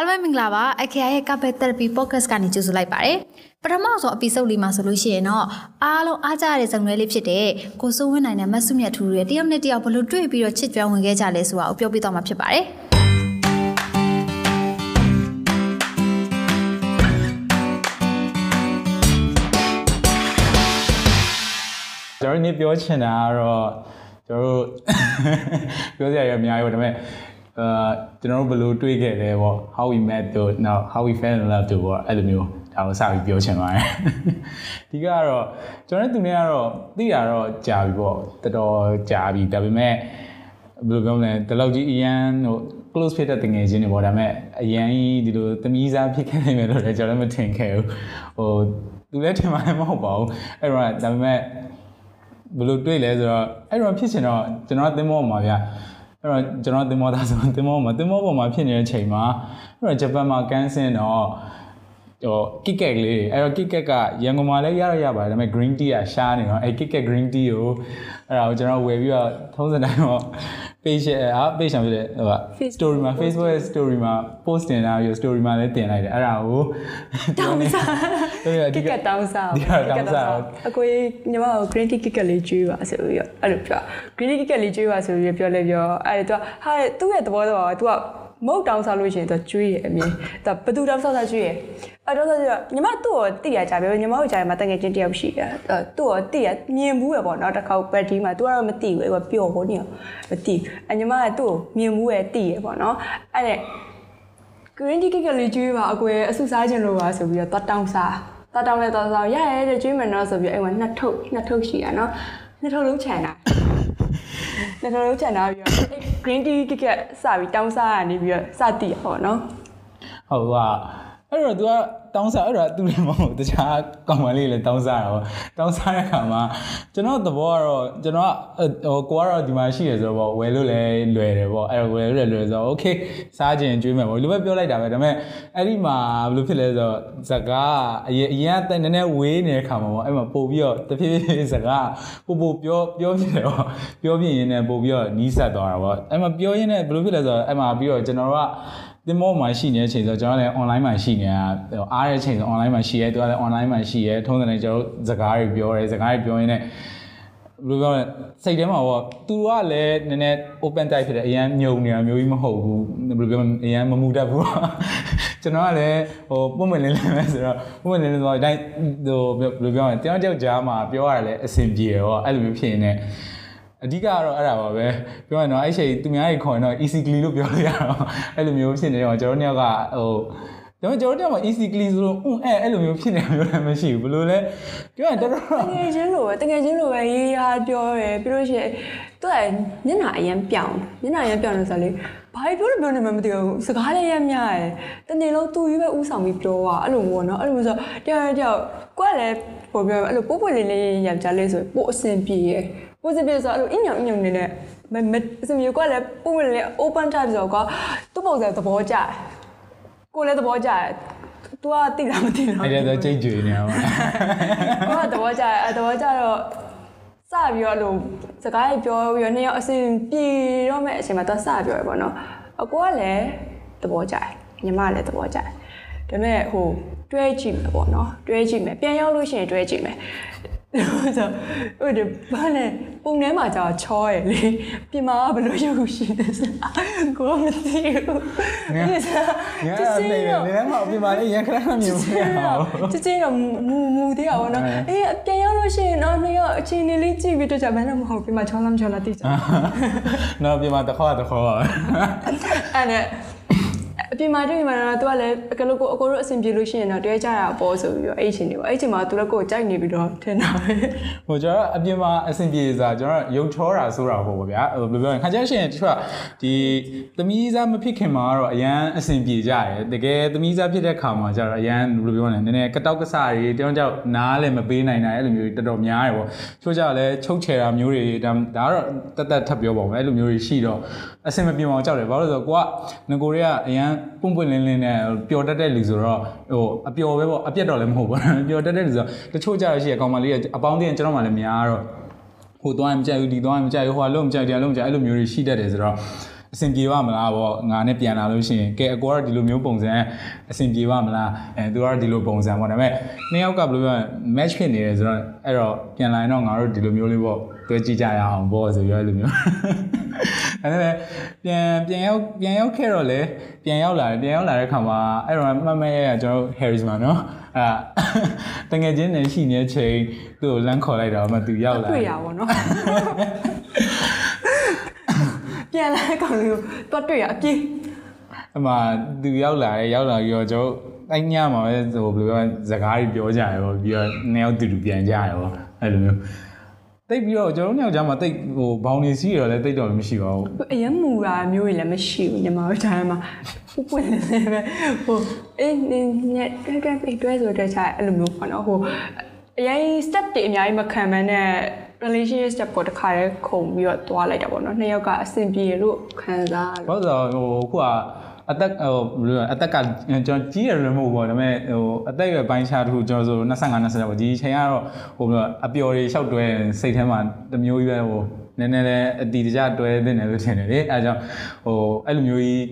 အားလုံးမင်္ဂလာပါအခေရဲ့ Carpet Therapy Podcast ကနေကြိုဆိုလိုက်ပါတယ်ပထမဆုံး episode လေးမှာဆိုလို့ရှိရင်တော့အားလုံးအားကြရတဲ့ဇုံတွေလေးဖြစ်တဲ့ကိုစိုးဝင်းနိုင်နဲ့မဆုမြတ်ထူရဲ့တယောက်နဲ့တယောက်ဘလို့တွေ့ပြီးတော့ချစ်ကြွဝင်ခဲ့ကြလဲဆိုတာကိုပြောပြတော့မှာဖြစ်ပါတယ်ကျွန်တော်နေ့ပြောချင်တာကတော့ကျွန်တော်တို့ပြောစရာရအများကြီးပေါ့ဒါပေမဲ့ အာကျွန်တော်တို့ဘယ်လိုတွေ့ခဲ့လဲပေါ့ how we met တို့ now how we fell in love တို့ပေါ့အဲ့လိုမျိုးဒါကိုစပြီးပြောချင်ပါတယ်ဒီကတော့ကျွန်တော်တို့သူနဲ့ကတော့သိတာတော့ကြာပြီပေါ့တော်တော်ကြာပြီဒါပေမဲ့ဘယ်လိုပြောမလဲဒီလောက်ကြီးအရန်ဟို close ဖြစ်တဲ့တငယ်ချင်းတွေပေါ့ဒါပေမဲ့အရန်ကြီးဒီလိုသမီးစားဖြစ်ခဲ့နိုင်မယ်လို့လည်းကျွန်တော်လည်းမထင်ခဲ့ဘူးဟိုသူလည်းထင်မှလည်းမဟုတ်ပါဘူးအဲ့တော့ဒါပေမဲ့ဘယ်လိုတွေ့လဲဆိုတော့အဲ့တော့ဖြစ်ချင်တော့ကျွန်တော်သင်္ဘောမှာဗျ အဲ့တော့ကျွန်တော်သင်္ဘောသားဆိုသင်္ဘောမှာသင်္ဘောပေါ်မှာဖြစ်နေတဲ့ချိန်မှာအဲ့တော့ဂျပန်မှာကန်းစင်တော့ဟိုကစ်ကက်ကလေးအဲ့တော့ကစ်ကက်ကရန်ကုန်မှာလည်းရရရပါတယ်ဒါပေမဲ့ green tea ကရှားနေတော့အဲ့ကစ်ကက် green tea ကိုအဲ့ဒါကိုကျွန်တော်ဝယ်ပြီးတော့ထုံးစံတိုင်းတော့ page အာ page ဆောင်ပြတယ်ဟို story မှာ Facebook ရဲ့ story မှာ post တင်လာပြီး story မှာလည်းတင်လိုက်တယ်အဲ့ဒါကိုတောင်းစားအဲ့ဒါ ကစ်ကက်တောင်းစားဒီကတောင်းစားအကိုကြီးညီမကို green tea ကစ်ကက်လေးကျွေးပါဆိုပြီးတော့အဲ့လိုပြော green tea ကစ်ကက်လေးကျွေးပါဆိုပြီးပြောလဲပြောအဲ့တော့ဟာသူ့ရဲ့သဘောတော့ तू ကမုတ်တောင်းစားလို့ရှိရင်သူကျွေးရအမြင်သူဘသူတောင်းစားတာကျွေးရအဲ့တော့ဆိုတော့ညီမသူ့ကိုတိရကြပြောညီမတို့ကြရင်မတငယ်ချင်းတယောက်ရှိတယ်သူ့ကိုတိရမြင်ဘူးရပေါ့နော်တစ်ခေါက်ဘက်ဒီမှာသူကတော့မတိဘူးအဲ့ပျော်ဖို့နေမတိအညီမကသူ့ကိုမြင်ဘူးရတိရပေါ့နော်အဲ့ဒါ green tea ကကလေးကျွေးပါအကွယ်အဆုစားခြင်းလို့ပါဆိုပြီးတော့တတ်တောင်းစားတတ်တောင်းလဲတတ်စားရရဲတဲ့ကျွေးမယ်နော်ဆိုပြီးအဲ့မှာနှစ်ထုပ်နှစ်ထုပ်ရှိရနော်နှစ်ထုပ်လုံးခြံတာနှစ်ထုပ်လုံးခြံတာပြီးတော့ green tea ကကစပြီးတောင်းစားရနေပြီးတော့စတိဟောနော်ဟုတ်ကအဲ့တော့ तू က တောင်းစားအဲ့တော့ तू လည်းမဟုတ်တခြားကောင်မလေးလည်းတောင်းစားတာပေါ့တောင်းစားတဲ့ခါမှာကျွန်တော်သဘောကတော့ကျွန်တော်ကဟိုကိုကတော့ဒီမှာရှိရဆိုတော့ဝယ်လို့လည်းလွယ်တယ်ပေါ့အဲ့တော့ဝယ်လို့လည်းလွယ်ဆိုတော့ okay စားခြင်းကျွေးမယ်ပေါ့လူပဲပြောလိုက်တာပဲဒါပေမဲ့အဲ့ဒီမှာဘယ်လိုဖြစ်လဲဆိုတော့ဇကားအရင်အရင်ကနည်းနည်းဝေးနေတဲ့ခါမှာပေါ့အဲ့မှာပို့ပြီးတော့တဖြည်းဖြည်းဇကားပို့ပို့ပြောပြောပြတယ်ပေါ့ပြောပြရင်လည်းပို့ပြီးတော့နီးစပ်သွားတာပေါ့အဲ့မှာပြောရင်းနဲ့ဘယ်လိုဖြစ်လဲဆိုတော့အဲ့မှာပြီးတော့ကျွန်တော်တို့က တင်မောမှာရှိနေတဲ့အချိန်ဆိုကျွန်တော်လည်း online မှာရှိနေတာအားတဲ့အချိန်ဆို online မှာရှိရဲသူကလည်း online မှာရှိရဲထုံးစံနဲ့ကျွန်တော်တို့စကားတွေပြောတယ်စကားတွေပြောရင်းနဲ့ဘယ်လိုပြောလဲစိတ်ထဲမှာပေါ့သူကလည်းနည်းနည်း open type ဖြစ်တယ်အရန်မြုံနေတာမျိုးကြီးမဟုတ်ဘူးဘယ်လိုပြောအရန်မမူတတ်ဘူးကျွန်တော်ကလည်းဟိုပုံမှန်လင်းလင်းပဲဆိုတော့ပုံမှန်လင်းလင်းဆိုတော့တိုင်းဟိုဘယ်လိုပြောလဲတယောက်တယောက်ကြားမှာပြောရတယ်လည်းအဆင်ပြေရောအဲ့လိုမျိုးဖြစ်နေတယ် အဓိကကတော့အဲ့ဒါပါပဲပြောရရင်တော့အဲ့ရှိသူများကြီးခေါ်ရင်တော့ easily လို့ပြောလို့ရတော့အဲ့လိုမျိုးဖြစ်နေတော့ကျွန်တော်တို့ကဟိုဒါပေမဲ့ကျွန်တော်တို့က easily ဆိုတော့ဥအဲအဲ့လိုမျိုးဖြစ်နေမျိုးလည်းမရှိဘူးဘလို့လဲပြောရရင်တော်တော်တကယ်ချင်းလိုပဲတကယ်ချင်းလိုပဲရေးရပြောရယ်ပြီးလို့ရှိရင်သူကမျက်နှာအရင်ပြောင်းမျက်နှာအရင်ပြောင်းလို့ဆိုလေဘာပြောလို့ပြောနေမှမသိဘူးစကားလည်းရမြရယ်တနေ့လုံးသူကြီးပဲဥဆောင်ပြီးပြောတာအဲ့လိုမျိုးနော်အဲ့လိုမျိုးဆိုတော့တယောက်တယောက်ကိုယ်လည်းပေါ်ပြောအဲ့လိုပို့ပို့လေးလေးယောက်ျားလေးဆိုပို့အဆင်ပြေရယ် ပို့စင်ပြေဆိုအဲ့လိုအင်းညောင်အင်းညောင်နေနဲ့မမအဆင်ပြေကိုယ်လည်းပို့ပွလေး open type ဆိုတော့သူ့ပုံစံသဘောကျတယ်ကိုယ်လည်းသဘောကျတယ် तू ကတိတာမတိတော့အဲ့ဒါတော့ကြိတ်ကြွေနေပါကိုကသဘောကျတယ်အဲသဘောကျတော့စပြီးတော့လို့စကားကြီးပြောပြီးတော့နှစ်ယောက်အဆင်ပြေတော့မဲ့အချိန်မှာသူစပြောရပေါ့နော်အကိုကလည်းသဘောကျတယ်ညီမကလည်းသဘောကျတယ်ဒါပေမဲ့ဟိုတွဲကြည့်မယ်ပေါ့နော်တွဲကြည့်မယ်ပြန်ရောက်လို့ရှိရင်တွဲကြည့်မယ် ဆိုဟိုဒီဘာလဲပုံထဲမှာကြာချောရယ်လေပြင်မာကဘယ်လိုရုပ်ရှိလဲကိုကမသိဘူးငါနေနေနေမှာအပြင်မှာလည်းရန်ခဏမြင်မရအောင်ချစ်ချင်းတော့မူမူသေးအောင်နော်အေးပြန်ရောက်လို့ရှိရင်တော့နှစ်ယောက်အချိန်လေးကြည့်ပြီးတော့ကြမယ်လည်းမဟုတ်ပြင်မှာချောင်းလမ်းချောင်းလာတိကျနော်ပြင်မှာတစ်ခေါက်တစ်ခေါက်အဲ့နဲ့ အပြင်မှာတွေ့မှာတော့သူကလည်းအကလို့ကိုအကိုတို့အဆင်ပြေလို့ရှိရင်တော့တွဲကြတာပေါ့ဆိုပြီးတော့အဲ့အချိန်တွေပေါ့အဲ့အချိန်မှာသူလည်းကိုယ်ကြိုက်နေပြီးတော့ထင်တာပဲဟိုကျွန်တော်အပြင်မှာအဆင်ပြေစားကျွန်တော်ရုပ်ချောတာဆိုတာဟုတ်ပါဗျာဟိုဘယ်လိုပြောရင်ခါကြရှင်တချို့ကဒီသမီးစားမဖြစ်ခင်မှာတော့အရန်အဆင်ပြေကြတယ်တကယ်သမီးစားဖြစ်တဲ့ခါမှာကျတော့အရန်ဘယ်လိုပြောလဲနည်းနည်းကတောက်ကဆတွေတယောက်ကြောက်နားလည်းမပေးနိုင်တာအဲ့လိုမျိုးတော်တော်များတယ်ပေါ့ချို့ကြလည်းချုပ်ချယ်တာမျိုးတွေဒါဒါကတော့တက်တက်ထပ်ပြောပါမယ်အဲ့လိုမျိုးတွေရှိတော့အဆင်မပြေအောင်ကြောက်တယ်ဘာလို့လဲဆိုတော့ကိုကငကိုတွေကအရန်ပွန့်ပွန့်လင်းလင်းနဲ့ပျော်တတ်တဲ့လူဆိုတော့ဟိုအပျော်ပဲပေါ့အပြက်တော့လည်းမဟုတ်ဘူးပျော်တတ်တဲ့လူဆိုတော့တချို့ကြရရှိရကောင်မလေးကအပေါင်းအသင်းကျွန်တော်မှလည်းများတော့ဟိုသွားရင်မကြိုက်ဘူးဒီသွားရင်မကြိုက်ဘူးဟိုကလုံးမကြိုက်တယ်လုံးမကြိုက်အဲ့လိုမျိုးတွေရှိတတ်တယ်ဆိုတော့အဆင်ပြေပါမလားပေါ့ငါနဲ့ပြန်လာလို့ရှိရင်ကဲအကောကဒီလိုမျိုးပုံစံအဆင်ပြေပါမလားအဲသူကတော့ဒီလိုပုံစံပေါ့ဒါပေမဲ့နှစ်ယောက်ကဘယ်လိုပြော match ဖြစ်နေတယ်ဆိုတော့အဲ့တော့ပြန်လာရင်တော့ငါတို့ဒီလိုမျိုးလေးပေါ့ တွဲကြည့်ကြရအောင်ပေါ့ဆိုပြီးတော့အဲ့လိုမျိုးအဲ့ဒါပြန်ပြန်ရောက်ပြန်ရောက်ခဲ့တော့လေပြန်ရောက်လာတယ်ပြန်ရောက်လာတဲ့ခါမှာအဲ့တော့မှတ်မဲ့ရကျွန်တော် Harris မှာနော်အဲ့တငယ်ချင်းနဲ့ရှိနေချိန်သူ့ကိုလမ်းခေါ်လိုက်တော့မှသူရောက်လာတွေ့ရပါတော့ပြန်လာကောင်လေးကိုတော့တွေ့ရအပြေးအမှသူရောက်လာတယ်ရောက်လာပြီးတော့ကျွန်တော်အဲ့ညမှာပဲဟိုဘယ်လိုပြောစကားတွေပြောကြရပေါ့ပြီးတော့နှစ်ယောက်တူတူပြန်ကြရပေါ့အဲ့လိုမျိုး တိတ်ပြီးတော့ကျွန်တော်တို့ညောင်ကြားမှာတိတ်ဟိုဘောင်နေစီးရောလည်းတိတ်တော့မရှိပါဘူးအရင်မူတာမျိုးတွေလည်းမရှိဘူးညီမတို့ကြားမှာပူပွင့်နေတယ်ပဲဟိုအေးနင်းနဲ့တွဲတွဲပိတ်တွဲဆိုတဲ့ခြားအဲ့လိုမျိုးပေါ့နော်ဟိုအရင် step တွေအများကြီးမခံမနဲ့ relationship step ကိုတစ်ခါတည်းခုံပြီးတော့တွားလိုက်တာပေါ့နော်နှစ်ယောက်ကအဆင်ပြေလို့ခံစားရဘာလို့လဲဆိုတော့ဟိုခုက အသက်ဟိုဘယ်လိုလဲအသက်ကကျွန်တော်ကြီးရတယ်လို့မဟုတ်ဘူးပေါ့ဒါပေမဲ့ဟိုအသက်ရွယ်ပိုင်းခြားတစ်ခုကျွန်တော်ဆို25 20ပေါ့ဒီချိန်ကတော့ဟိုဘယ်လိုအပျော်တွေလျှောက်တွဲစိတ်ထဲမှာတစ်မျိုးကြီးပဲဟိုနည်းနည်းလေးအတီတကြတွဲတင်တယ်လို့ထင်တယ်လေအဲဒါကြောင့်ဟိုအဲ့လိုမျိုးကြီး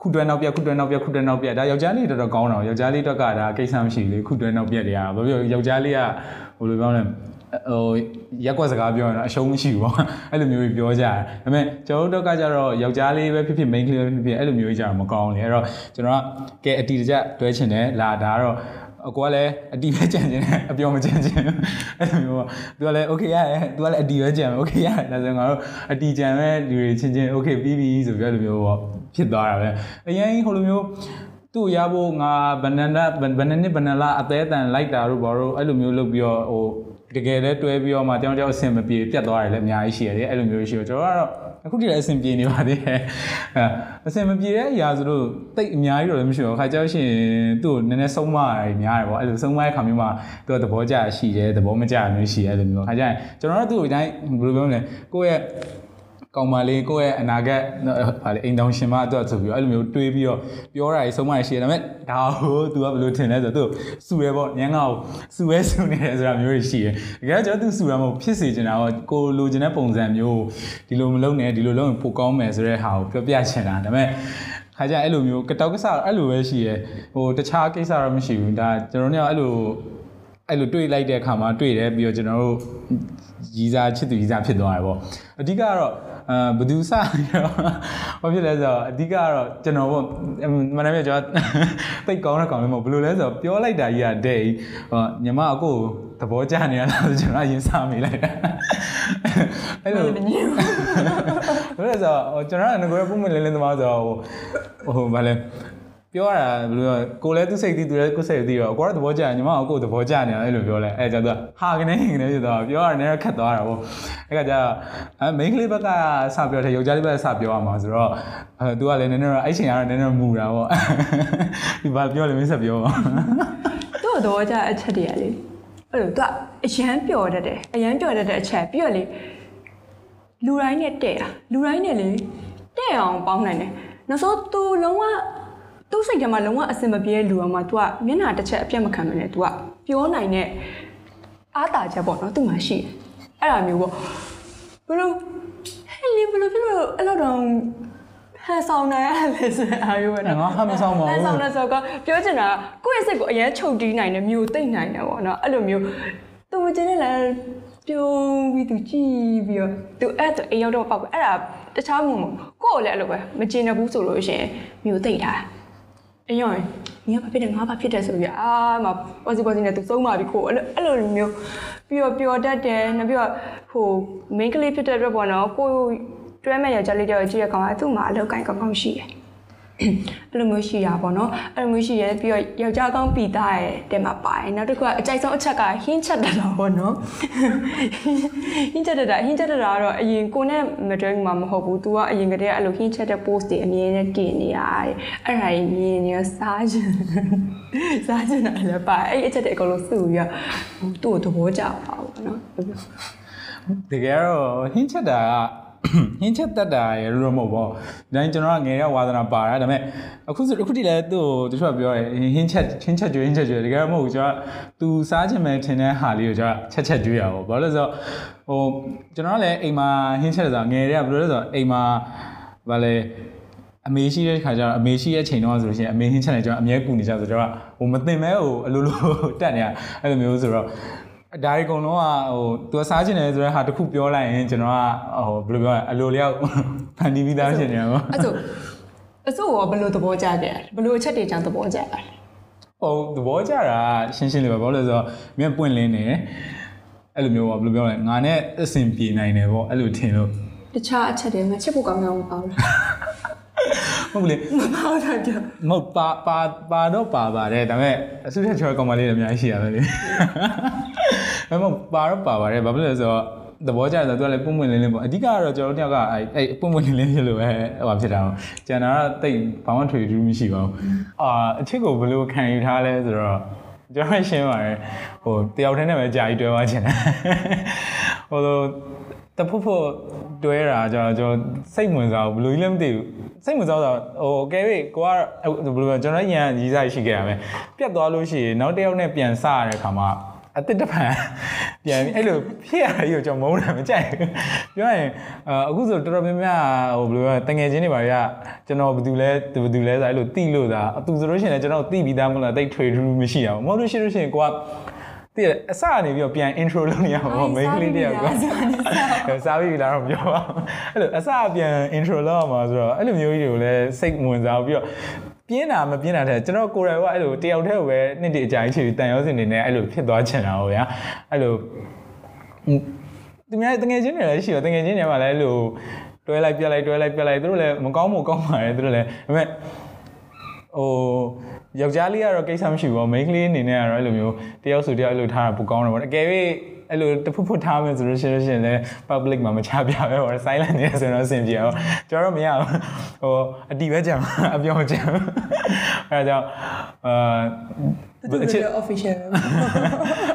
ခုတွဲနောက်ပြခုတွဲနောက်ပြခုတွဲနောက်ပြဒါယောက်ျားလေးတော်တော်ကောင်းတော့ယောက်ျားလေးတော့ကဒါကိစ္စမရှိဘူးလေခုတွဲနောက်ပြတွေကဘာဖြစ်ယောက်ျားလေးကဟိုလိုပြောလဲ ဟိုရက်ကွက်စကားပြောရင်တော့အရှုံးမရှိဘူးပေါ့အဲ့လိုမျိုးကြီးပြောကြတယ်ဒါပေမဲ့ကျွန်တော်တို့ကကြတော့ယောက်ျားလေးပဲဖြစ်ဖြစ် main ကလေးပဲဖြစ်ဖြစ်အဲ့လိုမျိုးကြီးကြတော့မကောင်းလေအဲ့တော့ကျွန်တော်ကကဲအတီတကျတွဲချင်တယ်လာဒါကတော့အကွာလည်းအတီပဲကြံချင်တယ်အပြောမကြံချင်အဲ့လိုမျိုးပေါ့သူကလည်း okay ရတယ်သူကလည်းအတီပဲကြံမယ် okay ရတယ်ဒါဆိုငါတို့အတီကြံမဲ့လူတွေချင်းချင်း okay ပြီးပြီဆိုပြီးအဲ့လိုမျိုးပေါ့ဖြစ်သွားတာပဲအရင်ဟိုလိုမျိုးသူ့ရဖို့ငါဘနနာဘနနစ်ဘနလာအသေးအတန်လိုက်တာတို့ဘာလို့အဲ့လိုမျိုးလုပ်ပြီးတော့ဟို တကယ်လည်းတွဲပြီးတော့မှတောင်းတောင်းအဆင်မပြေပြတ်သွားတယ်လည်းအများကြီးရှိရတယ်အဲ့လိုမျိုးရှိတော့ကျွန်တော်ကတော့အခုတည်းလည်းအဆင်ပြေနေပါသေးတယ်အဲအဆင်မပြေတဲ့အရာဆိုတော့တိတ်အများကြီးတော့လည်းမရှိဘူးခါကြောက်ရှင်သူ့ကိုနည်းနည်းဆုံးမရများတယ်ပေါ့အဲ့လိုဆုံးမတဲ့ခါမျိုးမှာသူကသဘောကျရှိတယ်သဘောမကျမျိုးရှိတယ်အဲ့လိုမျိုးခါကျရင်ကျွန်တော်တို့သူ့ကိုအတိုင်းဘယ်လိုပြောမလဲကိုယ့်ရဲ့ ကောင်မလေးကိုယ့်ရဲ့အနာဂတ်ဗာလေအိမ်တောင်ရှင်မအတွက်ဆိုပြီးတော့အဲ့လိုမျိုးတွေးပြီးတော့ပြောတာကြီးဆုံးမရရှိတယ်ဒါပေမဲ့ဒါဟို तू ကဘယ်လိုထင်လဲဆိုတော့ तू စူရဲပေါ့ညံငါ့ကိုစူရဲစူနေတယ်ဆိုတာမျိုးတွေရှိတယ်တကယ်ကျွန်တော် तू စူရမဟုတ်ဖြစ်စေချင်တာတော့ကိုလိုချင်တဲ့ပုံစံမျိုးဒီလိုမလုပ်နဲ့ဒီလိုလုပ်ရင်ပိုကောင်းမယ်ဆိုတဲ့ဟာကိုပြောပြချင်တာဒါပေမဲ့ခါကြအဲ့လိုမျိုးကတောက်ကစားအဲ့လိုပဲရှိရယ်ဟိုတခြားကိစ္စတော့မရှိဘူးဒါကျွန်တော်တို့ကအဲ့လိုအဲ့လိုတွေ့လိုက်တဲ့အခါမှာတွေ့တယ်ပြီးတော့ကျွန်တော်တို့ ရီးစားချစ်သူရီးစားဖြစ်သွားတယ်ပေါ့အဓိကကတော့အာဘသူစရောဘာဖြစ်လဲဆိုတော့အဓိကကတော့ကျွန်တော်ပေါ့မနက်ပြကျွန်တော်တိတ်ကောင်းတဲ့ကောင်လေးမဟုတ်ဘယ်လိုလဲဆိုတော့ပြောလိုက်တာကြီးကတဲ့ဟောညီမအကိုသဘောကျနေရလားဆိုကျွန်တော်အရင်စားမိလိုက်တာအဲ့လိုဘယ်လဲဆိုတော့ကျွန်တော်ကငကိုရပုံမလင်းလင်းသမားဆိုတော့ဟိုဟိုဗာလဲ ပြောရတာဘယ်လိုကိုလည်းသူစိတ်သိသူလည်းကိုယ်စိတ်သိတော့ကိုကသဘောကျညီမကကိုယ်သဘောကျနေတာအဲ့လိုပြောလဲအဲ့ကျတော့ဟာကနေကနေဖြစ်သွားပြောရတယ်ခက်သွားတာပေါ့အဲ့ကကြအဲမိန်းကလေးဘက်ကစပြောတယ်ယောက်ျားလေးဘက်ကစပြောရမှာဆိုတော့အဲသူကလည်းနည်းနည်းတော့အဲ့ချိန်ကတော့နည်းနည်းမူတာပေါ့ဒီဘာပြောလဲမင်းဆက်ပြောပါသူ့တော့ကြအချက်တည်းရလေအဲ့လိုသူကအရန်ပျော်တတ်တယ်အရန်ပျော်တတ်တဲ့အချက်ပြီးတော့လေလူတိုင်းနဲ့တဲ့တာလူတိုင်းနဲ့လေတဲ့အောင်ပေါင်းနိုင်တယ်နောက်ဆုံး तू လုံးဝ သူ့စိတ်ထဲမှာလုံးဝအစင်မပြေတဲ့လူအောင်မှာ तू ကမျက်နှာတစ်ချက်အပြတ်မခံမနဲ့ तू ကပြောနိုင်တဲ့အားတာချက်ပေါ့နော်သူ့မှာရှိတယ်အဲ့ဒါမျိုးပေါ့ဘယ်လိုဟဲ့လေဘယ်လိုဖြစ်လို့အဲ့လိုတော့ဟန်ဆောင်နိုင်ရလဲဆိုတဲ့အားမျိုးပဲနော်ငါဟမ်းမဆောင်ပါဟန်ဘူးဆောင်တဲ့ဆိုတော့ပြောချင်တာကကိုယ့်ရဲ့စိတ်ကိုအရင်ချုပ်တီးနိုင်တယ်မျိုးသိမ့်နိုင်တယ်ပေါ့နော်အဲ့လိုမျိုးသူမကျင်တဲ့လည်းပြုံးပြီးသူကြည့်ပြီးတော့သူအဲ့တော့အိမ်ရောက်တော့ပောက်ပဲအဲ့ဒါတခြားမှုမဟုတ်ကိုယ့်ကိုလည်းအဲ့လိုပဲမကျင်တဲ့ဘူးဆိုလို့ရှိရင်မျိုးသိမ့်တာ အရင်ညီကဘာဖြစ်တယ်ငါဘာဖြစ်တယ်ဆိုပြီးအာမပေါ်စီပေါ်စီနဲ့သူစုံးပါပြီကိုအဲ့လိုအဲ့လိုမျိုးပြီးတော့ပျော်တတ်တယ်နောက်ပြီးတော့ဟို main ကလေးဖြစ်တဲ့အတွက်ပေါ့နော်ကိုတွဲမဲ့ရကြလေးတယောက်ကြည့်ရကောင်ကသူ့မှာအလုပ်ကိုင်းကောင်းကောင်းရှိတယ် အဲ့လိုမျိုးရှိတာပေါ့နော်အဲ့လိုမျိုးရှိရဲပြီးတော့ယောက်ျားကောင်းပီသားရဲ့တဲ့မှာပါတယ်နောက်တစ်ခုကအကြိုက်ဆုံးအချက်ကဟင်းချက်တတာပေါ့နော်ဟင်းချက်တတာဟင်းချက်တတာကတော့အရင်ကိုနဲ့မတွဲမှာမဟုတ်ဘူး तू ကအရင်ကတည်းကအဲ့လိုဟင်းချက်တဲ့ post တွေအမြဲတမ်းတင်နေတာတဲ့အဲ့ဒါကြီးမြင်နေစားချင်စားချင်တာလည်းပါအဲ့အချက်တွေအကုန်လုံးစုပြီးတော့သူ့ကိုသဘောကျပါဘူးနော်တကယ်တော့ဟင်းချက်တာက ဟင်းချက်တတ်တာရလို့မဟုတ်ပေါ့ဒါရင်ကျွန်တော်ကငယ်ရဝါသနာပါတာဒါပေမဲ့အခုဆိုအခုထိလည်းသူ့ကိုတချို့ကပြောတယ်ဟင်းချက်ဟင်းချက်ကြွေးဟင်းချက်ကြွေးတကယ်မဟုတ်ဘူးကျွန်တော်သူစားချင်မယ်ထင်တဲ့ဟာလေးကိုကျွန်တော်ချက်ချက်ကြွေးရအောင်ဘာလို့လဲဆိုတော့ဟိုကျွန်တော်ကလည်းအိမ်မှာဟင်းချက်ဆိုတာငယ်ရကဘယ်လိုလဲဆိုတော့အိမ်မှာဗာလေအမေရှိတဲ့ခါကျတော့အမေရှိရဲ့ချိန်တော့ဆိုလို့ရှိရင်အမေဟင်းချက်နေကျွန်တော်အမြဲကူနေကြဆိုတော့ဟိုမတင်မဲဟိုအလိုလိုတက်နေရအဲ့လိုမျိုးဆိုတော့ ဒါရီကုံလုံးကဟိုသူစားချင်တယ်ဆိုတဲ့ဟာတစ်ခုပြောလိုက်ရင်ကျွန်တော်ကဟိုဘယ်လိုပြောလဲအလိုလျောက်ဖန်တီးပြီးသားရှင်နေရောအဲ့ဆိုအစိုးရောဘယ်လိုသဘောကျခဲ့လဲဘယ်လိုအချက်တွေကြောင့်သဘောကျလဲဟိုသဘောကျတာရှင်းရှင်းလေးပါဘာလို့လဲဆိုတော့မြန်ပွင့်လင်းနေအဲ့လိုမျိုးပေါ့ဘယ်လိုပြောလဲငါနဲ့အဆင်ပြေနိုင်တယ်ပေါ့အဲ့လိုထင်လို့တခြားအချက်တွေမှာချစ်ဖို့ကောင်းကောင်းမပေါ့လား ဟုတ်ဘူးလေမပေါ့တာကြောင့်မဟုတ်ပါပါပါတော့ပါပါတယ်ဒါပေမဲ့အစုထက်ချောကောင်မလေးတွေအများကြီးရှိရပဲလေမဟုတ်ပါတော့ပါပါတယ်ဘာဖြစ်လဲဆိုတော့သဘောကျတယ်ဆိုတော့သူကလည်းပုံမှန်လင်းလင်းပေါ့အဓိကကတော့ကျွန်တော်တို့တယောက်ကအဲ့အဲ့ပုံမှန်လင်းလင်းဖြစ်လို့ပဲဟိုဖြစ်တာပေါ့ကျန်တာကတိတ်ဘာမှထွေထူးမရှိပါဘူးအာအချစ်ကိုဘယ်လိုခံယူထားလဲဆိုတော့ကျွန်တော်ရှင်းပါတယ်ဟိုတယောက်တည်းနဲ့ပဲကြာကြီးတွဲသွားချင်တယ်ဟိုလို တဖုတ်ဖို့တွဲတာကျွန်တော်ကျွန်တော်စိတ်ဝင်စားဘူးဘယ်လိုကြီးလဲမသိဘူးစိတ်ဝင်စားတော့ဟိုကဲပြီကိုကဘယ်လိုပြောကျွန်တော်ရန်ရီးစားရှိခဲ့ရမယ်ပြတ်သွားလို့ရှိရင်နောက်တစ်ယောက်နဲ့ပြန်စရတဲ့ခါမှာအတစ်တစ်ဖန်ပြန်ပြီးအဲ့လိုဖြစ်ရတာကြီးကိုကျွန်တော်မုန်းတာမကြိုက်ဘူးပြောရင်အခုဆိုတော်တော်များများဟိုဘယ်လိုလဲတငယ်ချင်းတွေပါရကျွန်တော်ဘယ်သူလဲဘယ်သူလဲဆိုအဲ့လိုတိလို့သာအတူဆိုလို့ရှိရင်လည်းကျွန်တော်တိပြီးသားမလားတိတ်ထွေထူးမရှိအောင်မဟုတ်လို့ရှိလို့ရှိရင်ကိုက တည့်အစကနေပြီးတော့ပြန် intro လုပ်နေရမှာပေါ့ main ကလေးတယောက်ကစားပြီးလားတော့ပြောပါအဲ့လိုအစပြန် intro လုပ်ရမှာဆိုတော့အဲ့လိုမျိုးကြီးတွေကိုလည်းစိတ်ဝင်စားပြီးတော့ပြင်းတာမပြင်းတာတဲ့ကျွန်တော်ကိုယ်တိုင်ကအဲ့လိုတယောက်တည်းကိုပဲနှစ်တည်းအကြိုင်ချီတန်ရောစင်နေနဲ့အဲ့လိုဖြစ်သွားချင်တာဟုတ်ဗျာအဲ့လိုသူများတငယ်ချင်းတွေလည်းရှိတော့တငယ်ချင်းတွေမှာလည်းအဲ့လိုတွဲလိုက်ပြလိုက်တွဲလိုက်ပြလိုက်သူတို့လည်းမကောင်းမို့ကောင်းပါတယ်သူတို့လည်းဒါပေမဲ့ဟို ယောက်ျားလေးကတော့ကိစ္စမရှိဘူးပေါ့မိန်းကလေးအနေနဲ့ကတော့အဲ့လိုမျိုးတယောက်ဆိုတယောက်အဲ့လိုထားတာပိုကောင်းတယ်ပေါ့အကယ်၍အဲ့လိုတဖုတ်ဖုတ်ထားမယ်ဆိုလို့ရှိရင်လည်း public မှာမချပြပဲဟို silent နေဆိုတော့အဆင်ပြေအောင်ကျွန်တော်တော့မရဘူးဟိုအတီပဲကြံအပြောင်းကြံအဲဒါကြောင့်အာအချစ် official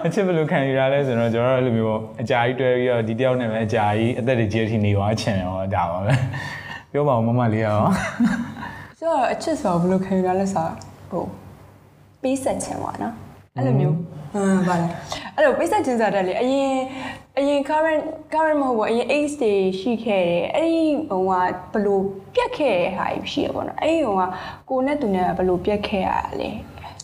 အချစ်ဘယ်လိုခံယူရလဲဆိုတော့ကျွန်တော်တို့အဲ့လိုမျိုးပေါ့အကြာကြီးတွဲပြီးတော့ဒီတယောက်နဲ့ပဲအကြာကြီးအသက်တွေကြီးထိနေသွားချင်တယ်ဟောဒါပါပဲပြောပါဦးမမလေးရောဆိုတော့အချစ်ဆိုတော့ဘယ်လိုခံယူရလဲဆိုတော့ ဟိုပေးဆက်ခြင်းပါနော်အဲ့လိုမျိုးဟမ်ဗါလဲအဲ့လိုပေးဆက်ခြင်းဆိုတော့လေအရင်အရင် current current မဟုတ်ဘူးအရင် age တွေရှိခဲ့တယ်အဲ့ဒီဟိုကဘယ်လိုပြတ်ခဲ့တဲ့ဟာကြီးရှိရပေါ့နော်အဲ့ဒီဟိုကကိုနဲ့သူနဲ့ဘယ်လိုပြတ်ခဲ့ရလဲ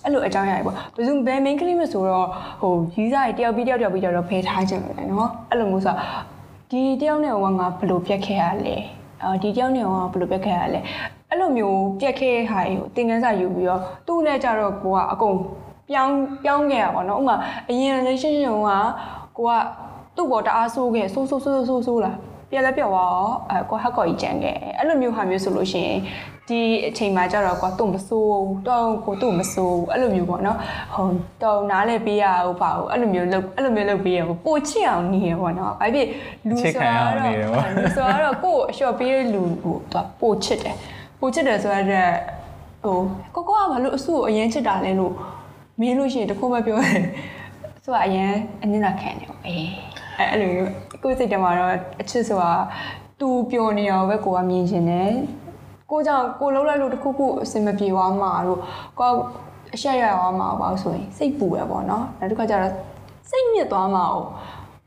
အဲ့လိုအကြောင်းအရာတွေပေါ့ဘယ်သူဘယ် main ကလေးမဆိုတော့ဟိုရီးစားတွေတယောက်ပြီးတယောက်တယောက်ပြီးတယောက်တော့ဖယ်ထားခြင်းပဲနော်အဲ့လိုမျိုးဆိုဒီတယောက်နဲ့ဟိုကငါဘယ်လိုပြတ်ခဲ့ရလဲအော်ဒီတယောက်နဲ့ဟိုကဘယ်လိုပြတ်ခဲ့ရလဲ အဲ့လိုမျိုးပြက်ခဲ့ဟာတွေကိုသင်ခန်းစာယူပြီးတော့သူ့နဲ့ကြတော့ကိုကအကုန်ပြောင်းပြောင်းခဲ့ရပါတော့ဥမာအရင် relationship ကကိုကသူ့ပေါ်တအားဆိုးခဲ့ဆိုးဆိုးဆိုးဆိုးဆိုးလာပြက်လက်ပြောက်သွားတော့အဲကိုဟက်ကော်ကြီးကြံခဲ့အဲ့လိုမျိုးဟာမျိုးဆိုလို့ရှိရင်ဒီအချိန်မှာကြတော့ကိုသူ့မဆိုးတော့ကိုသူ့မဆိုးအဲ့လိုမျိုးပေါ့နော်ဟိုတော့နားလဲပေးရအောင်ပါဘူးအဲ့လိုမျိုးလုပ်အဲ့လိုမျိုးလုပ်ပေးရဟိုပိုချစ်အောင်နေရပေါ့နော်ဘာဖြစ်လူဆိုတော့လူဆိုတော့ကိုအလျှော့ပေးတဲ့လူဟိုသူပိုချစ်တယ် ပိုချစ်တယ်ဆိုရတဲ့ဟိုကိုကိုကဘာလို့အဆုကိုအရင်ချစ်တာလဲလို့မင်းလို့ရှိရင်တခုမှပြောတယ်ဆိုတော့အရင်အနစ်နာခံတယ်ပေါ့အေးအဲ့အဲ့လိုမျိုးကိုယ်စိတ်ထဲမှာတော့အချစ်ဆိုတာသူပျော်နေအောင်ပဲကိုကမြင်ရှင်တယ်ကိုကြောင့်ကိုလှုပ်လိုက်လို့တခုခုအစင်မပြေသွားမှာတို့ကိုအရှက်ရသွားမှာပေါ့ဆိုရင်စိတ်ပူရပေါ့နော်နောက်တစ်ခါကျတော့စိတ်ညစ်သွားမှာ哦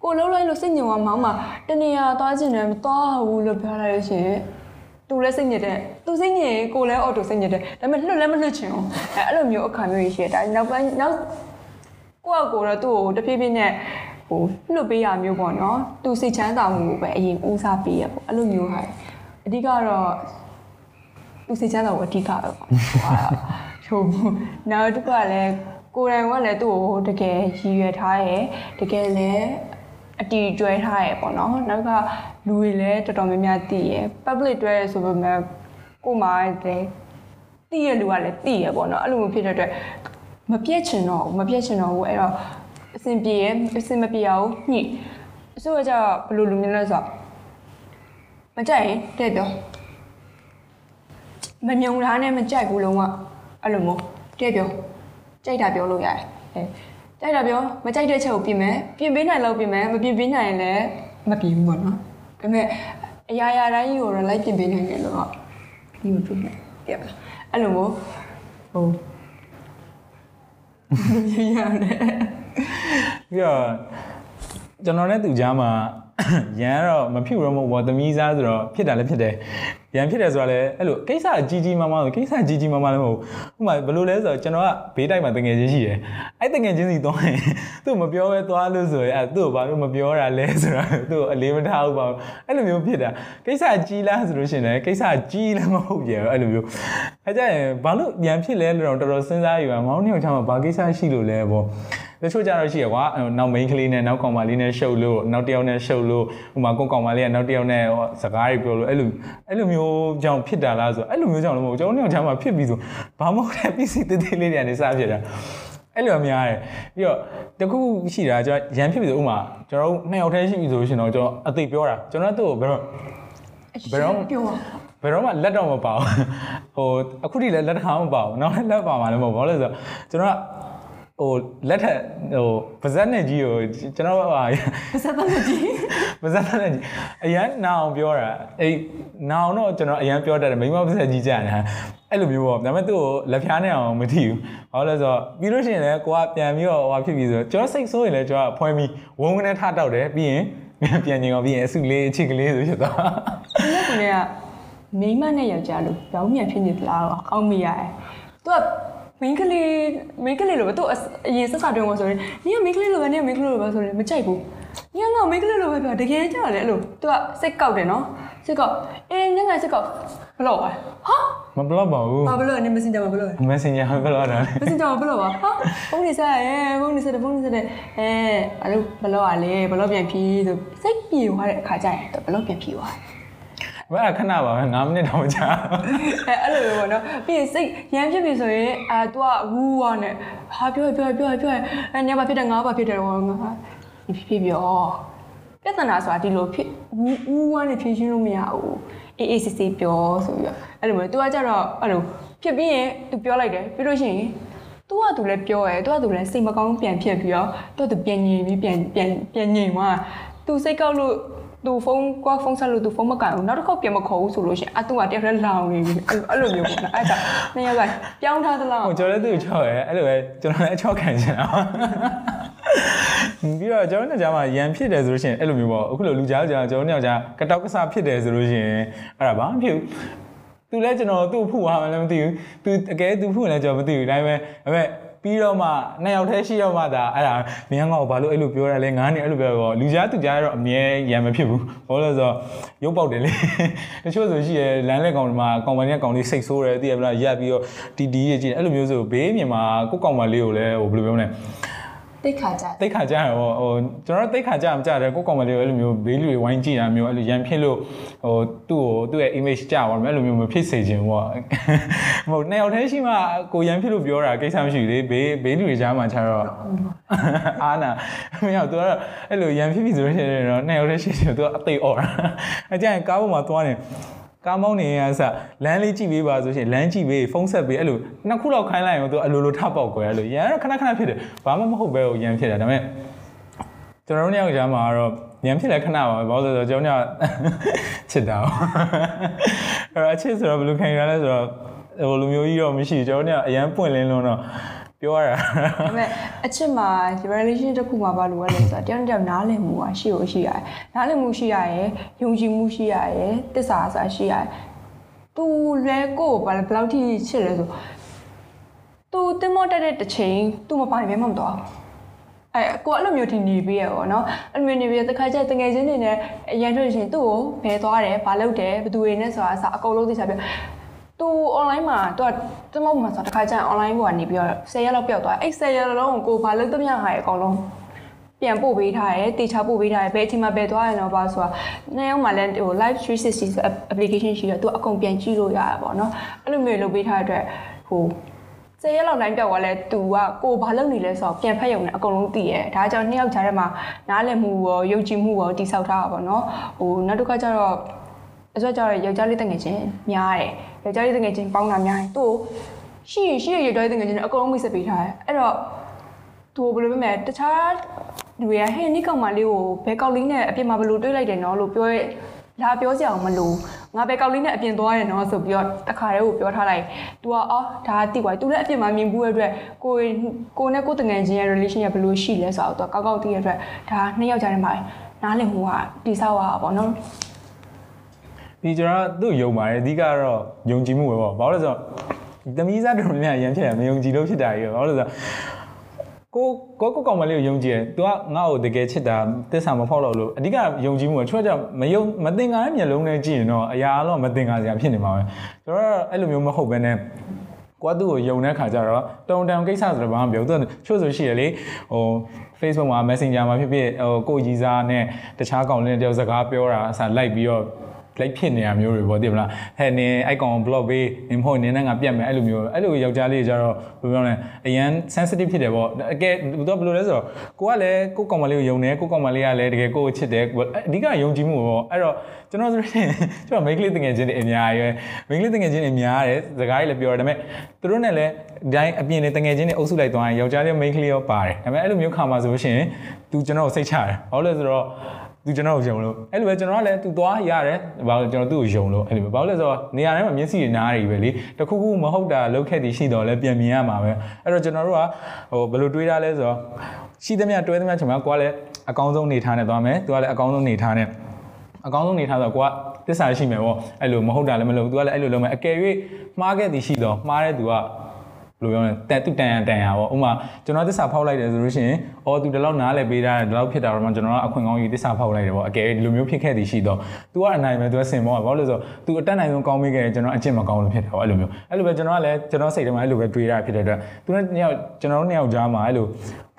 ကိုလှုပ်လိုက်လို့စိတ်ညစ်သွားမှာမှတနေရာသွားခြင်းနဲ့မသွားဘူးလို့ပြောလိုက်လို့ရှိရင် သူလည်းစိတ်ညစ်တယ်သူစိတ်ညစ်ရင်ကိုလည်းအော်တိုစိတ်ညစ်တယ်ဒါပေမဲ့လွတ်လည်းမလွတ်ချင်ဘူးအဲအဲ့လိုမျိုးအခါမျိုးကြီးရှိတယ်ဒါနောက်ပိုင်းနောက်ကိုယ့်အကိုတော့သူ့ကိုတဖြည်းဖြည်းနဲ့ဟိုလွတ်ပေးရမျိုးပေါ့နော်သူစိတ်ချမ်းသာမှုကိုပဲအရင်ဦးစားပေးရပေါ့အဲ့လိုမျိုးဟာအဓိကတော့သူစိတ်ချမ်းသာကိုအဓိကပဲပေါ့ဟိုနောက်တစ်ခါလည်းကိုယ်တိုင်ကလည်းသူ့ကိုတကယ်ရည်ရွယ်ထားရယ်တကယ်လည်း အတီကျွဲထားရယ်ပေါ့နော်နောက်ကလူတွေလည်းတော်တော်များများသိရယ် public တွဲဆိုပေမဲ့ကိုမှလည်းသိရလူကလည်းသိရပေါ့နော်အဲ့လိုမျိုးဖြစ်တဲ့အတွက်မပြတ်ချင်တော့ဘူးမပြတ်ချင်တော့ဘူးအဲ့တော့အဆင်ပြေရအဆင်မပြေအောင်ညှိအစိုးရကဘယ်လိုလူမျိုးလဲဆိုတော့မကြိုက်ရင်တဲ့ပြောမမြုံသားနဲ့မကြိုက်ဘူးလုံးဝအဲ့လိုမျိုးတဲ့ပြောကြိုက်တာပြောလို့ရတယ်အဲ ကြိုက်တာပြောမကြိုက်တဲ့ချက်ကိုပြင်မယ်ပြင်ပေးနိုင်လို့ပြင်မယ်မပြင်ပေးနိုင်ရင်လည်းမပြင်ဘူးပေါ့နော်ဒါပေမဲ့အရာရာတိုင်းကိုတော့လိုက်ပြင်ပေးနိုင်တယ်လို့တော့ဒီမဖြစ်နဲ့ပြပါအဲ့လိုမျိုးဟိုရရတယ်ပြီးတော့ကျွန်တော်နဲ့သူကြားမှာရန်ကတော့မဖြစ်တော့မဟုတ်ဘောသမီးစားဆိုတော့ဖြစ်တာလည်းဖြစ်တယ် ရန်ဖြစ်တယ်ဆိုတာလည်းအဲ့လိုကိစ္စအကြီးကြီးမားမားဆိုကိစ္စကြီးကြီးမားမားလည်းမဟုတ်ဘူးဥပမာဘယ်လိုလဲဆိုတော့ကျွန်တော်ကဘေးတိုက်မှာတငယ်ချင်းရှိတယ်အဲ့တငယ်ချင်းစီသွားရင်သူ့မပြောပဲသွားလို့ဆိုရင်အဲ့သူ့ဘာလို့မပြောတာလဲဆိုတာသူ့အလေးမထားဘူးပါအဲ့လိုမျိုးဖြစ်တာကိစ္စကြီးလားဆိုလို့ရှိရင်လည်းကိစ္စကြီးလည်းမဟုတ်ပြန်အဲ့လိုမျိုးအဲ့ကြရင်ဘာလို့ရန်ဖြစ်လဲလို့တော့တော်တော်စဉ်းစားယူရမောင်းနေအောင်ချမ်းမှာဘာကိစ္စရှိလို့လဲပေါ့တ ချို့ကြတော့ရှိရကွာနောက် main ကလေးနဲ့နောက်ကောင်မလေးနဲ့ရှုပ်လို့နောက်တစ်ယောက်နဲ့ရှုပ်လို့ဥမာကိုကောင်မလေးကနောက်တစ်ယောက်နဲ့စကားတွေပြောလို့အဲ့လိုအဲ့လိုမျိုးကြောင့်ဖြစ်တာလားဆိုအဲ့လိုမျိုးကြောင့်လည်းမဟုတ်ကျွန်တော်တို့ချမ်းမှာဖြစ်ပြီးဆိုဘာမှမဟုတ်တဲ့ PC တေးသေးလေးတွေကနေစဖြစ်တာအဲ့လိုများတယ်ပြီးတော့တခုရှိတာကျွန်တော်ရန်ဖြစ်ပြီဆိုဥမာကျွန်တော်တို့နှစ်ယောက်တည်းရှိပြီဆိုလို့ရှိရင်တော့ကျွန်တော်အသိပြောတာကျွန်တော်တို့ဘယ်တော့ဘယ်တော့ပြောဘယ်တော့မှလက်တော့မပါဘူးဟိုအခုထိလည်းလက်တစ်ခါမပါဘူးနောက်လည်းလက်ပါမှာလည်းမဟုတ်ဘူးဘာလို့လဲဆိုတော့ကျွန်တော်က ဟိုလက်ထက်ဟိုပါဇက်နဲ့ကြီးကိုကျွန်တော်ကပါစတဲ့ကြီးပါဇက်နဲ့ကြီးအရန်နာအောင်ပြောတာအေးနာအောင်တော့ကျွန်တော်အရန်ပြောတတ်တယ်မိမပါဇက်ကြီးကြာနေတာအဲ့လိုမျိုးပေါ့ဒါပေမဲ့သူ့ကိုလက်ဖျားနဲ့အောင်မထီဘူးဘာလို့လဲဆိုတော့ပြီးလို့ရှိရင်လည်းကိုကပြန်ပြီးတော့ဟိုဖြစ်ပြီးဆိုတော့ကျွန်တော်စိတ်ဆိုးရင်လည်းကျွန်တော်ဖွင့်ပြီးဝုန်းကနေထတောက်တယ်ပြီးရင်ပြန်ကျင်အောင်ပြီးရင်အစုလေးအချစ်ကလေးဆိုဖြစ်သွားဒီနေ့ကလည်းမိန်းမနဲ့ယောက်ျားလို့ရောင်းမြန်ဖြစ်နေသလားတော့အောက်မိရတယ်သူက မိန်းကလေးမိန်းကလေးလိုပဲသူအရင်ဆက်စတွင်လို့ဆိုရင်နင်ကမိန်းကလေးလိုပဲနင်ကမိန်းကလေးလိုပဲဆိုရင်မကြိုက်ဘူးနင်ကငါမိန်းကလေးလိုပဲပြောတကယ်ကြောက်တယ်အဲ့လိုသူကစိတ်ကောက်တယ်နော်စိတ်ကောက်အေးနင်ကစိတ်ကောက်ဘလို့ပါဟာမဘလောက်ပါဘူးဘာဘလို့နင်မစင်ကြမှာဘလို့ messenger ဘလောက်တာမစင်ကြမှာဘလို့ပါဟာဘုန်းကြီးဆက်ရဲဘုန်းကြီးဆက်တယ်ဘုန်းကြီးဆက်တယ်အဲအဲ့လိုဘလို့อ่ะလေဘလို့ပြန်ဖြီးဆိုစိတ်ပြေသွားတဲ့အခါကျရင်ဘလို့ပြန်ဖြီးသွားတယ် ဘယ်ခဏပါပဲ9မိနစ်တော့ကြာ အဲအဲ့လိုပဲပေါ့နော်ပြီးရင်စိတ်ရမ်းဖြစ်ပြီဆိုရင်အာ तू ကဝူးဝါနဲ့ဟာပြောပြောပြောပြောအဲညဘာဖြစ်တယ်ငါဘာဖြစ်တယ်ဟောငါဒီဖြစ်ဖြစ်ပြောပြဿနာဆိုတာဒီလိုဖြစ်ဝူးဝူးဝါနဲ့ဖြေရှင်းလို့မရဘူးအေးအေးစစ်စစ်ပြောဆိုပြီးတော့အဲ့လိုမျိုး तू ကကြတော့အဲ့လိုဖြစ်ပြီးရင် तू ပြောလိုက်တယ်ပြီးလို့ရှိရင် तू က तू လည်းပြောရဲ तू က तू လည်းစိတ်မကောင်းပြန်ဖြစ်ပြီးတော့ तू က तू ပြန်ငြိမ်ပြီးပြန်ပြန်ပြန်ငြိမ်သွား तू စိတ်ကောက်လို့ သူဖုန်းကွာဖုန်းဆက်လို့သူဖုန်းမကန်ဘူးနောက်တစ်ခေါက်ပြန်မခေါ်ဘူးဆိုလို့ရှိရင်အတူကတယောက်တည်းလောင်နေပြီအဲ့လိုမျိုးပေါ့နော်အဲ့ဒါနှစ်ယောက်ကပြောင်းထားသလားဟိုကျွန်တော်လည်းသူ့ကိုချောက်ရဲအဲ့လိုပဲကျွန်တော်လည်းအချောက်ခံချင်တာပြီးတော့ကျွန်တော်တို့ကြားမှာရန်ဖြစ်တယ်ဆိုလို့ရှိရင်အဲ့လိုမျိုးပေါ့အခုလိုလူကြားကြားကျွန်တော်တို့ကြားကတောက်ကဆဖြစ်တယ်ဆိုလို့ရှိရင်အဲ့ဒါဘာမှဖြစ်ဘူးသူလည်းကျွန်တော်သူ့ဖူသွားမှလည်းမသိဘူးသူအကဲသူဖူလည်းကျွန်တော်မသိဘူးဒါပေမဲ့ဒါ ပေမဲ့ပြီးတော့မှနှစ်ယောက်တည်းရှိတော့မှဒါအဲ့ဒါမင်းကောင်ဘာလို့အဲ့လိုပြောရလဲငါးနေအဲ့လိုပြောတော့လူကြားသူကြားတော့အမြဲရံမဖြစ်ဘူးဘာလို့လဲဆိုတော့ရုပ်ပေါက်တယ်လေတချို့ဆိုရှိရလမ်းလက်ကောင်ဒီမှာကောင်ပဏီကကောင်လေးစိတ်ဆိုးတယ်သိရမလားရက်ပြီးတော့တီတီရကြည့်အဲ့လိုမျိုးဆိုဘေးမြင်မှာကိုကောင်မလေးကိုလည်းဟိုဘယ်လိုပြောမလဲ တိတ်ခါကြတိတ်ခါကြရဟိုဟိုကျွန်တော်တိတ်ခါကြမကြတယ်ကိုကောင်မလေးကိုအဲ့လိုမျိုးဘေးလူတွေဝိုင်းကြည့်တာမျိုးအဲ့လိုရံဖြစ်လို့ဟိုသူ့ကိုသူ့ရဲ့ image ကြပါမယ်အဲ့လိုမျိုးမဖြစ်စေချင်ဘူးပေါ့မဟုတ်နှစ်ယောက်တည်းရှိမှကိုရံဖြစ်လို့ပြောတာကိစ္စမရှိဘူးလေဘေးဘေးလူတွေကြားမှာခြားတော့အာနာမင်းကသူကတော့အဲ့လိုရံဖြစ်ပြီဆိုလို့ရှိရင်တော့နှစ်ယောက်တည်းရှိတယ်သူကအသိអော်တာအကြရင်ကားပေါ်မှာသွားနေ ကားမောင်းနေရစလမ်းလေးကြည့်ပေးပါဆိုရှင်လမ်းကြည့်ပေးဖုန်းဆက်ပေးအဲ့လိုနှစ်ခုလောက်ခိုင်းလိုက်ရင်သူအလိုလိုထပေါက်ကွယ်အဲ့လိုရန်ခဏခဏဖြစ်တယ်ဘာမှမဟုတ်ပဲရန်ဖြစ်တယ်ဒါပေမဲ့ကျွန်တော်တို့ညောင်ကြားမှာတော့ညံဖြစ်လဲခဏပါပဲဘာလို့လဲဆိုတော့ကျွန်တော်ညချစ်တာအဲ့တော့အချစ်ဆိုတော့ဘယ်လိုခံရလဲဆိုတော့ဟိုလူမျိုးကြီးတော့မရှိကျွန်တော်ညအရန်ပွင့်လင်းလုံးတော့ ပြောရတာဒါပေမဲ့အချစ်မှာဒီ relation တစ်ခုမှာဘာလို့လဲဆိုတော့တယောက်နဲ့တယောက်နားလည်မှုอ่ะရှိလို့ရှိရတယ်နားလည်မှုရှိရရယ်ယုံကြည်မှုရှိရရယ်တစ္ဆာအစားရှိရရယ်သူလဲကိုယ်ဘာလဲဘယ်လောက်ထိချစ်လဲဆိုသူတင်မောတက်တဲ့တစ်ချိန်သူမပါရင်ဘယ်မှမသွားဘူးအဲကိုအဲ့လိုမျိုးထင်နေပြီးရပေါ့နော်အဲ့လိုမျိုးနေပြီးတခါကျတငယ်ချင်းတွေနဲ့အရန်တွေ့ရှင်သူ့ကိုဘယ်သွားတယ်ဘာလုပ်တယ်ဘယ်သူတွေနဲ့ဆိုတာအစအကုန်လုံးသိချပြ သူ online မှာသူကတမောမှာဆိုတခါကျရင် online ပေါ်ကနေပြီးတော့10ရက်လောက်ပျောက်သွားအဲ့10ရက်လုံးကိုဘာလုပ်သမျှဟာအကုန်လုံးပြန်ပို့ပေးထားတယ်တေချာပို့ပေးထားတယ်ဘယ်အချိန်မှာဘယ်သွားရအောင်ပါဆိုတာနှစ်ယောက်မှလည်းဟို live 360ဆို application ရှိတော့သူအကုန်ပြန်ကြည့်လို့ရတာပေါ့နော်အဲ့လိုမျိုးလုပ်ပေးထားတဲ့အတွက်ဟိုဆယ်ရက်လောက်တိုင်းပြောက်သွားလဲသူကကိုဘာလုပ်နေလဲဆိုတော့ပြန်ဖက်ရုံနဲ့အကုန်လုံးသိရဲဒါကြောင့်နှစ်ယောက်ကြားထဲမှာနားလည်မှုရောယုံကြည်မှုရောတိဆောက်ထားတာပေါ့နော်ဟိုနောက်တစ်ခါကျတော့ အစွဲကျတော့ယောက်ျားလေးတငယ်ချင်းများတယ်ယောက်ျားလေးတငယ်ချင်းပေါင်းတာများတယ်သူ့ရှိရရှိရယောက်ျားလေးတငယ်ချင်းအကုန်လုံးမိတ်ဆက်ပေးထားတယ်အဲ့တော့သူဘယ်လိုပြောမလဲတခြားလူတွေကဟဲ့နိကောင်မလေးကိုဘယ်ကောက်လေးနဲ့အပြင်မှာဘယ်လိုတွေးလိုက်တယ်နော်လို့ပြောရဲလာပြောစရာအောင်မလို့ငါပဲကောက်လေးနဲ့အပြင်သွားရတယ်နော်ဆိုပြီးတော့တခါတည်းကိုပြောထားလိုက် तू ကအော်ဒါတိကွာ तू လည်းအပြင်မှာမြင်ဘူးရတဲ့အတွက်ကိုကိုနဲ့ကိုတငယ်ချင်းရဲ့ relation ကဘယ်လိုရှိလဲဆိုတော့ तू ကောက်ကောက်သိရတဲ့အတွက်ဒါနှစ်ယောက်ကြားထဲမှာနားလည်မှုကတိဆောက်ရတာပေါ့နော် ပြ ဒီကျွန်တော်သူ့ယုံပါတယ်အဓိကတော့ယုံကြည်မှုပဲပေါ့ဘာလို့လဲဆိုတော့သမီးစားတော်များများရမ်းဖြစ်တယ်မယုံကြည်လို့ဖြစ်တာကြီးပဲဘာလို့လဲဆိုတော့ကိုကိုကိုကောင်မလေးကိုယုံကြည်တယ်။ तू ကငါ့ကိုတကယ်ချစ်တာတစ္ဆာမဖောက်တော့လို့အဓိကယုံကြည်မှုကချွတ်ကြောင့်မယုံမတင်ကားတဲ့မျက်လုံးနဲ့ကြည့်ရင်တော့အရာအလုံးမတင်ကားစရာဖြစ်နေမှာပဲ။ကျွန်တော်ကအဲ့လိုမျိုးမဟုတ်ဘဲနဲ့ကိုကသူ့ကိုယုံတဲ့ခါကျတော့တုံတံကိစ္စဆိုတော့ဘာမှမပြောဘူးသူချို့ဆိုရှိရလေဟို Facebook မှာ Messenger မှာဖြစ်ဖြစ်ဟိုကိုကြီးစားနဲ့တခြားကောင်လေးတယောက်စကားပြောတာအစားလိုက်ပြီးတော့ လိုက်ဖြစ်နေတာမျိုးတွေပေါ့သိမလားဟဲ့နင်အိုက်ကောင် block ပေးနင်မဟုတ်နင်နဲ့ငါပြတ်မယ်အဲ့လိုမျိုးအဲ့လိုယောက်ျားလေးကြတော့ဘယ်လိုပြောလဲအရန် sensitive ဖြစ်တယ်ပေါ့အကဲသူကဘယ်လိုလဲဆိုတော့ကိုကလည်းကိုကောင်မလေးကိုယုံတယ်ကိုကောင်မလေးကလည်းတကယ်ကိုကိုချစ်တယ်အဓိကယုံကြည်မှုပေါ့အဲ့တော့ကျွန်တော်ဆိုရင်ကျွန်တော်မိန်းကလေးတငယ်ချင်းတွေအများကြီးပဲမိန်းကလေးတငယ်ချင်းတွေများတယ်စကားတွေလည်းပြောတယ်ဒါပေမဲ့သူတို့နဲ့လည်းဒီတိုင်းအပြင်တွေတငယ်ချင်းတွေအုပ်စုလိုက်သွားရင်ယောက်ျားလေးမိန်းကလေးရောပါတယ်ဒါပေမဲ့အဲ့လိုမျိုးခါမှာဆိုလို့ရှိရင်သူကျွန်တော်ကိုစိတ်ချတယ်ဘာလို့လဲဆိုတော့ သူကျွန်တော်ကိုယုံလို့အဲ့လိုပဲကျွန်တော်ကလည်းသူသွားရတယ်ဘာလို့ကျွန်တော်သူ့ကိုယုံလို့အဲ့လိုပဲဘာလို့လဲဆိုတော့နေရာတိုင်းမှာမျက်စိတွေနားတွေပဲလေတခုခုမဟုတ်တာလောက်ခဲ့တည်ရှိတော့လဲပြန်မြင်ရမှာပဲအဲ့တော့ကျွန်တော်တို့ကဟိုဘယ်လိုတွေးတာလဲဆိုတော့ရှိသမျှတွဲသမျှချိန်မှာကိုကလည်းအကောင်းဆုံးနေထားနေသွားမယ်သူကလည်းအကောင်းဆုံးနေထားနေအကောင်းဆုံးနေထားဆိုတော့ကိုကတစ္ဆာရှိမယ်ပေါ့အဲ့လိုမဟုတ်တာလည်းမလုပ်ဘူးသူကလည်းအဲ့လိုလုပ်မယ်အကယ်၍မှားခဲ့သည်ရှိတော့မှားတဲ့သူက ဘယ်လိုပြောလဲတက်သူတန်ရန်တန်ရပေါ့ဥမာကျွန်တော်တစ္ဆာဖောက်လိုက်တယ်ဆိုလို့ရှိရင်အော်သူဒီလောက်နားလဲပေးတာဒီလောက်ဖြစ်တာတော့မှကျွန်တော်ကအခွင့်ကောင်းယူတစ္ဆာဖောက်လိုက်တယ်ပေါ့အကယ်ဒီလိုမျိုးဖြစ်ခဲ့သည်ရှိတော့ तू ကအနိုင်ပဲ तू ကစင်ပေါ့ဘာလို့လဲဆိုတော့ तू အတက်နိုင်ဆုံးကောင်းမိခဲ့တယ်ကျွန်တော်အကျင့်မကောင်းလို့ဖြစ်တာပေါ့အဲ့လိုမျိုးအဲ့လိုပဲကျွန်တော်ကလည်းကျွန်တော်စိတ်ထဲမှာအဲ့လိုပဲတွေးရဖြစ်တဲ့အတွက် तू နဲ့ညောက်ကျွန်တော်တို့နှစ်ယောက်ကြားမှာအဲ့လို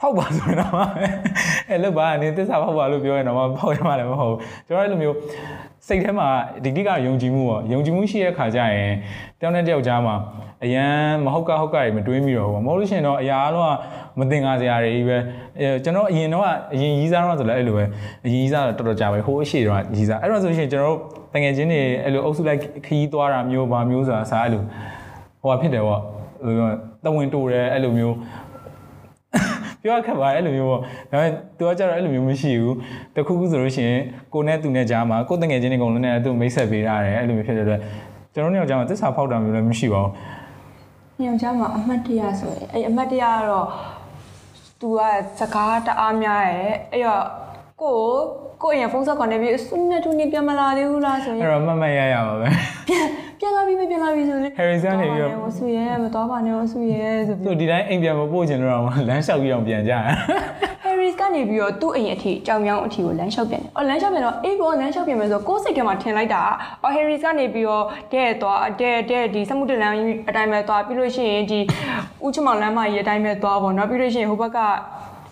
ဖောက်ပါဆိုရင်တော့အဲ့လိုပါနေတစ္ဆာဖောက်ပါလို့ပြောရင်တော့ဖောက်ရမှာလည်းမဟုတ်ဘူးကျွန်တော်အဲ့လိုမျိုး စိတ်ထဲမှာဒီတိကယုံကြည်မှုပေါ့ယုံကြည်မှုရှိတဲ့ခါကျရင်တယောက်နဲ့တယောက်ကြားမှာအရန်မဟုတ်ကဟုတ်ကတွေမတွေးမိတော့ဘူးမဟုတ်လို့ရှိရင်တော့အရာအလုံးကမတင်ကားစရာတွေကြီးပဲအဲကျွန်တော်အရင်တော့အရင်ရီးစားတော့ဆိုလည်းအဲ့လိုပဲအရင်ရီးစားတော့တော်တော်ကြာပဲဟိုးအရှိတော့ရီးစားအဲ့တော့ဆိုရှင်ကျွန်တော်တို့တငယ်ချင်းတွေအဲ့လိုအုပ်စုလိုက်ခရီးသွားတာမျိုးပါမျိုးဆိုတာစားအဲ့လိုဟိုဟာဖြစ်တယ်ပေါ့ဟိုတဝင်တူတယ်အဲ့လိုမျိုး ပြောရခက်ပါအဲ့လိုမျိုးပေါ့ဒါပေမဲ့သူကကြတော့အဲ့လိုမျိုးမရှိဘူးတခုခုဆိုလို့ရှိရင်ကိုနဲ့သူနဲ့ကြားမှာကိုတငယ်ချင်းတွေကုန်လုံးနဲ့သူမိတ်ဆက်ပေးရတယ်အဲ့လိုမျိုးဖြစ်တဲ့အတွက်ကျွန်တော်တို့ညောင်ကြားမှာသစ္စာဖောက်တာမျိုးလည်းမရှိပါဘူးညောင်ကြားမှာအမှတ်တရဆိုရင်အဲ့အမှတ်တရကတော့ तू ကစကားတအားများရဲ့အဲ့တော့ကိုကိုရင်ဖုန်းဆက်ခေါ်နေပြီအစွန်းနဲ့တူနေပြန်မလာသေးဘူးလားဆိုရင်အဲ့တော့မမတ်ရရပါပဲ ပြန်ပြန်လာပြီမပြန်လာပြီဆိုရင် Harrison နေပြီးတော့ဝဆူရဲမတော်ပါနဲ့ဝဆူရဲဆိုပြီးသူဒီတိုင်းအိမ်ပြန်မပို့ချင်တော့လမ်းလျှောက်ပြီးအောင်ပြန်ကြရ Harris ကနေပြီးတော့သူ့အိမ်အထိကြောင်မြောင်းအထိကိုလမ်းလျှောက်ပြန်တယ်။အော်လမ်းလျှောက်ပြန်တော့အေးဘောလမ်းလျှောက်ပြန်မယ်ဆိုတော့ကိုယ်စိတ်ထဲမှာထင်လိုက်တာ။အော် Harris ကနေပြီးတော့တဲ့သွားတဲ့တဲ့ဒီစမှုတလန်အတိုင်းပဲသွားပြီးလို့ရှိရင်ဒီဦးချမောင်လမ်းမကြီးအတိုင်းပဲသွားပေါ့နော်ပြီးလို့ရှိရင်ဟိုဘက်က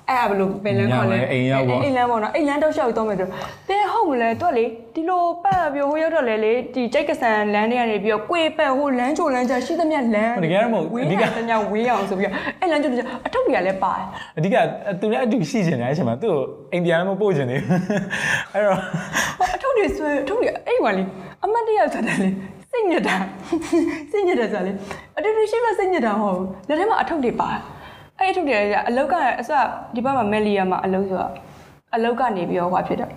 အဲ့အဘလို့ပဲလမ်းခေါ်လဲအိမ်ရောက်ပေါ့အိမ်လမ်းပေါ့နော်အိမ်လမ်းတောက်လျှောက်တော့မယ်ဆိုတဲဟုတ်မလဲတွက်လေဒီလိုပတ်ပြီးဟိုရောက်တော့လေလေဒီကြိတ်ကဆန်လမ်းတွေကနေပြီးတော့ကိုယ်ပတ်ဟိုလမ်းချိုလမ်းချရှိသမျှလမ်းတကယ်မဟုတ်အဓိကတညဝေးအောင်ဆိုပြီးအဲ့လမ်းချိုအထုပ်တွေကလည်းပါတယ်အဓိကသူလည်းအတူရှိနေတယ်အဲ့ချိန်မှာသူ့ကိုအိမ်ပြန်မပို့ချင်နေအဲ့တော့အထုပ်တွေဆွဲအထုပ်တွေအဲ့မှာလေအမတ်တရဆိုတယ်လေစိတ်ညစ်တာစိတ်ညစ်တယ်ဆိုလေအတူတူရှိမှစိတ်ညစ်တာမဟုတ်ဘူးလက်ထဲမှာအထုပ်တွေပါတယ် အဲ့ထုတ်တယ်ကအလုတ်ကအစဒီဘက်မှာမက်လီယာမှာအလုတ်ဆိုတော့အလုတ်ကနေပြီးတော့ဟွာဖြစ်တယ်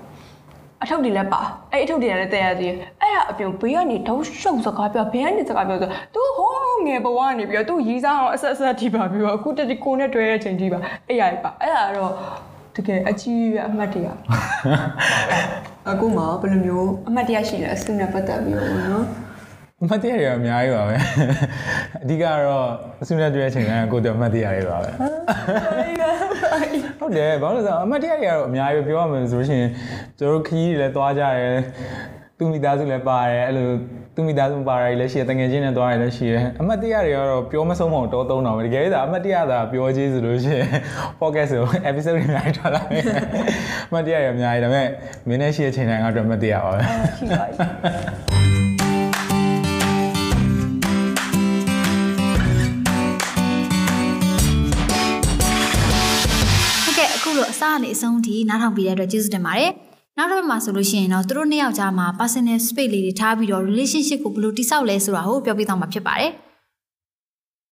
အထုပ်တွေလည်းပါအဲ့အထုပ်တွေလည်းတည်ရသေးအဲ့ဒါအပြင်ဘေးကနေတောက်ရှုပ်စကားပြောဘေးကနေစကားပြောဆိုသူဟောငယ်ဘဝနေပြီးတော့သူရီးစားအောင်အဆက်အဆက်ထိပါပြီးတော့အခုတတိကိုနဲ့တွေ့တဲ့ချိန်ထိပါအဲ့ရပါအဲ့ဒါတော့တကယ်အကြီးရအမှတ်တရအခုမှဘယ်လိုမျိုးအမှတ်တရရှိလဲအစုနဲ့ပတ်သက်ပြီးတော့နော်အ မှတ်တရတွေအများကြီးပါပဲအဓိကတော့အစုနဲ့တွေ့တဲ့အချိန်ကကိုယ်တည်းအမှတ်တရတွေပါပဲဟုတ်တယ်ဘာလို့လဲဆိုတော့အမှတ်တရတွေကတော့အများကြီးပြောရမယ်ဆိုလို့ရှိရင်ကျွန်တော်တို့ခရီးတွေလည်းသွားကြတယ်သူမိသားစုလည်းပါတယ်အဲ့လိုသူမိသားစုပါတယ်လည်းရှိတယ်တငယ်ချင်းနဲ့သွားရတယ်လည်းရှိတယ်အမှတ်တရတွေကတော့ပြောမဆုံးမအောင်တောသုံးတော့ပဲတကယ်လို့အမှတ်တရသာပြောချင်းဆိုလို့ရှိရင် podcast ဆို episode တွေအများကြီးထွက်လာမယ်အမှတ်တရတွေအများကြီးဒါပေမဲ့မင်းနဲ့ရှိတဲ့အချိန်တိုင်းကတော့အမှတ်တရပါပဲရှိပါပြီ လို့အစအနေအဆုံးထိနားထောင်ပြီးတဲ့အတွက်ကျေးဇူးတင်ပါတယ်။နောက်တစ်ပတ်မှာဆိုလို့ရှိရင်တော့သူတို့နှစ်ယောက်ကြားမှာ personal space လေးတွေထားပြီးတော့ relationship ကိုဘယ်လိုတိစောက်လဲဆိုတာကိုပြောပြသွားမှာဖြစ်ပါတယ်။